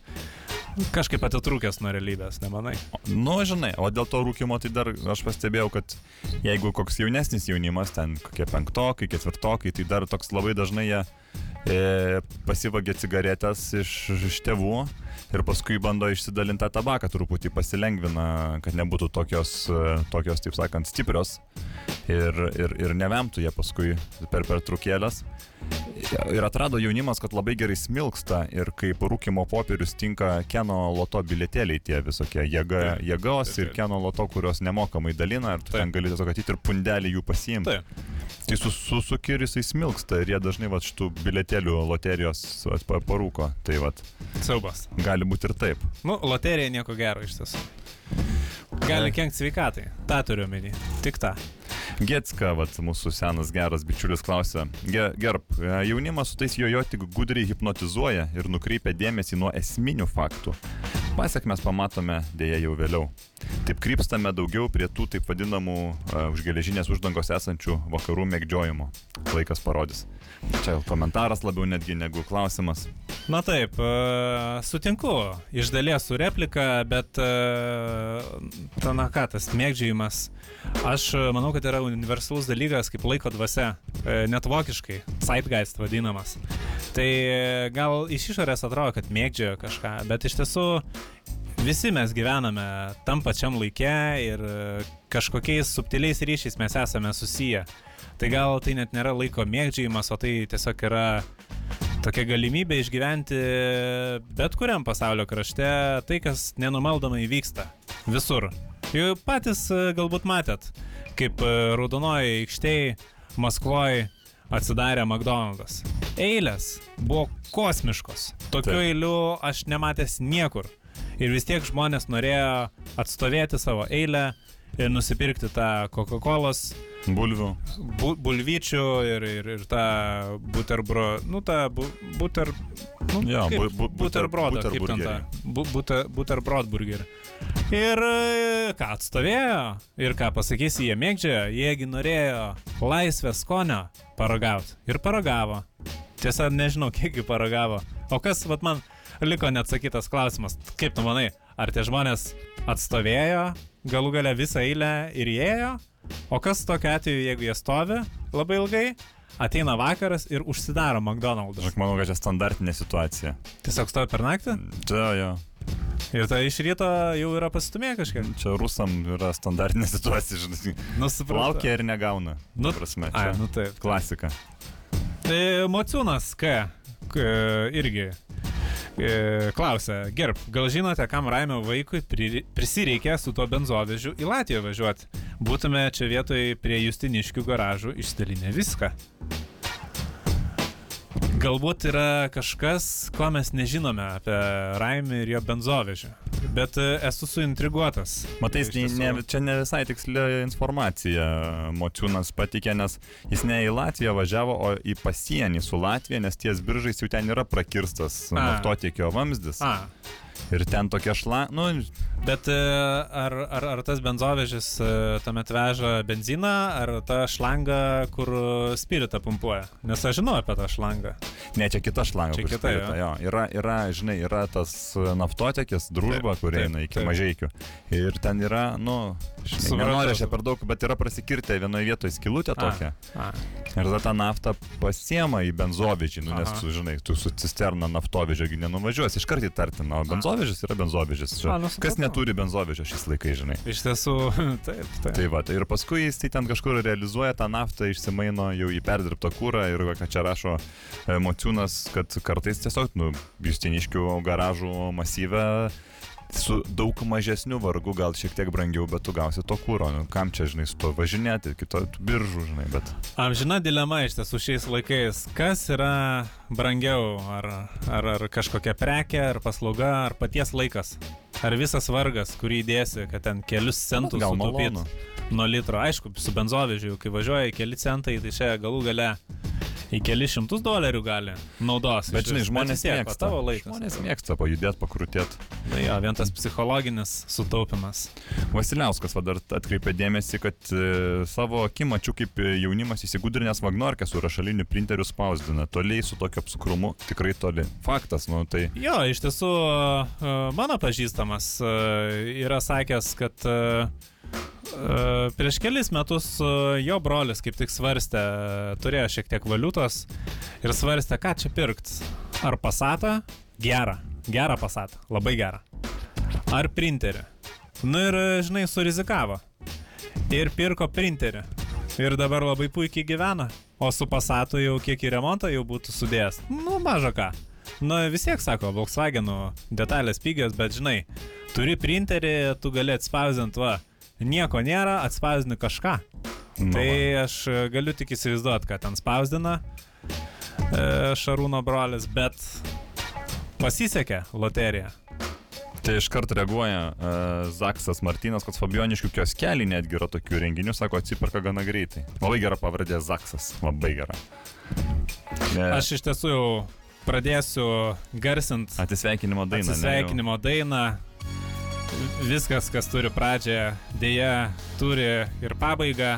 kažkaip atitrūkęs nuo realybės, nemanai? Nu, žinai, o dėl to rūkimo tai dar aš pastebėjau, kad jeigu koks jaunesnis jaunimas, ten kokie penktokai, ketvirtokai, tai dar toks labai dažnai jie e, pasivagia cigaretės iš, iš tėvų ir paskui bando išsidalinti tą tabaką truputį, pasilengvina, kad nebūtų tokios, e, tokios taip sakant, stiprios ir, ir, ir nevemtų jie paskui per pertraukėlės. Ir atrado jaunimas, kad labai gerai smilksta ir kaip rūkimo popierius tinka Keno loto bilietėliai tie visokie jėga, jėgos taip, ir taip. Keno loto, kurios nemokamai dalina ir tu Taip. ten gali tiesiog atyti ir pundelį jų pasiimti. Taip. Tai su, su sukir jisai smilksta ir jie dažnai va šitų bilietėlių loterijos parūko. Tai va, Siaubas. gali būti ir taip. Nu, loterija nieko gero iš tiesų. Gali kenkti sveikatai. Ta turiu omeny. Tik tą. Getska, vat, mūsų senas geras bičiulis klausia. Ge, gerb, e, jaunimas su tais jojo tik gudriai hipnotizuoja ir nukreipia dėmesį nuo esminių faktų. Pasiekmes pamatome dėja jau vėliau. Taip krypstame daugiau prie tų taip vadinamų uh, už geležinės uždangos esančių vakarų mėgdžiojimo. Laikas parodys. Čia komentaras labiau netgi negu klausimas. Na taip, e, sutinku iš dalies su replika, bet e, ta na ką, tas mėgdžiojimas, aš e, manau, kad yra universalus dalykas kaip laiko dvasia, net vokiškai, zeitgeist vadinamas. Tai gal iš išorės atrodo, kad mėgdžioja kažką, bet iš tiesų visi mes gyvename tam pačiam laikė ir kažkokiais subtiliais ryšiais mes esame susiję. Tai gal tai net nėra laiko mėgdžiojimas, o tai tiesiog yra tokia galimybė išgyventi bet kuriam pasaulio krašte tai, kas nenumaldomai vyksta. Visur. Jau patys e, galbūt matėt, kaip e, raudonoji aikštėje Maskvoje atsidarė McDonald's. Eilės buvo kosmiškos. Tokių Taip. eilių aš nematęs niekur. Ir vis tiek žmonės norėjo atstovėti savo eilę ir nusipirkti tą Coca-Colos Bulvių. bu, bulvyčių ir, ir, ir tą buterbro, nu tą bu, buter, nu, Jo, kaip, bu- bu- buter- buterbrodą, kaip ten tą, bu, buter, buterbrod Ir e, ką atstovėjo, ir ką pasakysi, jie mėgdžiojo, jiegi norėjo laisvės skonio paragauti. Ir paragavo. Tiesa, nežinau, kiek jų paragavo. O kas, vat man, liko neatsakytas klausimas. Kaip tu manai, ar tie žmonės atstovėjo galų gale visą eilę ir įėjo? O kas tokiu atveju, jeigu jie stovi labai ilgai, ateina vakaras ir užsidaro McDonald's? Aš manau, kad čia standartinė situacija. Tiesiog stovi per naktį? Čia jo. Ir tai iš ryto jau yra pasistumėję kažkiek. Čia rusam yra standartinė situacija, žinai. Nu. Laukia ir negauna. Nu, prasme, ai, čia nu taip. Klasika. Tai Mociūnas, ką? K, irgi e, klausia, gerb, gal žinote, kam Raimio vaikui pri- prisireikė su tuo benzovežiu į Latviją važiuoti? Būtume čia vietoj prie Justiniškių garažų išdalinę viską. Galbūt yra kažkas, ko mes nežinome apie Raimį ir jo benzovežį. Bet e, esu suintriguotas. Matai, tiesų. ne, čia ne visai tiksli informacija Mociūnas patikė, nes jis ne į Latviją važiavo, o į pasienį su Latvija, nes ties biržais jau ten yra prakirstas naftotiekio vamzdis. A, Ir ten tokia šla... Nu, Bet e, ar, ar, ar tas benzovežis e, tuomet veža benziną, ar tą šlangą, kur spiritą pumpuoja? Nes aš žinau apie tą šlangą. Ne, čia kita šlanga. Čia kita, spirita, jo. Yra, yra, žinai, yra tas naftotiekis, družba, kur eina iki taip. mažeikių. Ir ten yra, nu, nenoriu čia per daug, bet yra prasikirtę vienoje vietoje skilutė tokia. A, Ir tada tą naftą pasiema į benzovežį, nu, nes, tu, žinai, tu su cisterna naftovežio gi nenuvažiuosi, iš karto įtartina, o benzovežis yra benzovežis. A, nu, kas neturi benzovežio šiais laikais, žinai. iš tiesų, <laughs> taip, taip. Tai va, ir paskui jis tai ten kažkur realizuoja tą naftą, išsimaino jau į perdirbtą kūrą ir ką čia rašo e, Mociūnas, kad kartais tiesiog, nu, Justiniškių garažų masyve su daug mažesniu vargu, gal šiek tiek brangiau, bet tu gausi to kūro. Nu, kam čia, žinai, su to važinėti, kito biržų, žinai, bet... Amžina dilema iš tiesų šiais laikais. Kas yra brangiau? Ar, ar, ar kažkokia prekė, ar paslauga, ar paties laikas? Ar visas vargas, kurį įdėsi, kad ten kelius centus gal sutaupyt malonu. Nuo litro? Aišku, su benzovežiu, kai važiuoja keli centai, tai čia galų gale į keli šimtus dolerių gali naudos. Bet, žinai, žmonės tiek, mėgsta. Tavo laikas. Žmonės mėgsta pajudėti, pakrutėti. Na jo, vien tas psichologinis sutaupimas. Vasiliauskas va dar atkreipė dėmesį, kad e, savo akim mačiau, kaip jaunimas įsigudrinęs Magnorkę su rašaliniu printeriu spausdina. Toliai su tokiu apsukrumu, tikrai toli. Faktas, nu tai... Jo, iš tiesų, e, mano pažįstamas e, yra sakęs, kad e, e, prieš kelis metus e, jo brolis kaip tik svarstė, turėjo šiek tiek valiutos ir svarstė, ką čia pirkt. Ar pasatą? Gerą. Gerą pasatą. Labai gerą. Ar printerį? Nu ir, e, žinai, surizikavo. Ir pirko printerį. Ir dabar labai puikiai gyvena. O su pasatu jau kiek į remontą jau būtų sudėjęs. Nu, maža ką. Nu, vis tiek sako, Volkswagenų detalės pigios, bet žinai, turi printerį, tu gali atspausdinti, va, nieko nėra, atspausdini kažką. Nu, Tai aš e, galiu tik įsivaizduoti, kad ten spausdina e, Šarūno brolis, bet pasisekė loterija. Tai iš karto reaguoja uh, Zaksas Martinas, kad Fabioniškių kioskelį netgi yra tokių renginių, sako, atsiperka gana greitai. Labai gera pavardė Zaksas, labai gera. Ne, Aš iš tiesų jau pradėsiu garsinti Atsisveikinimo dainą. atsisveikinimo dainą. Viskas, kas turi pradžią, dėja turi ir pabaigą.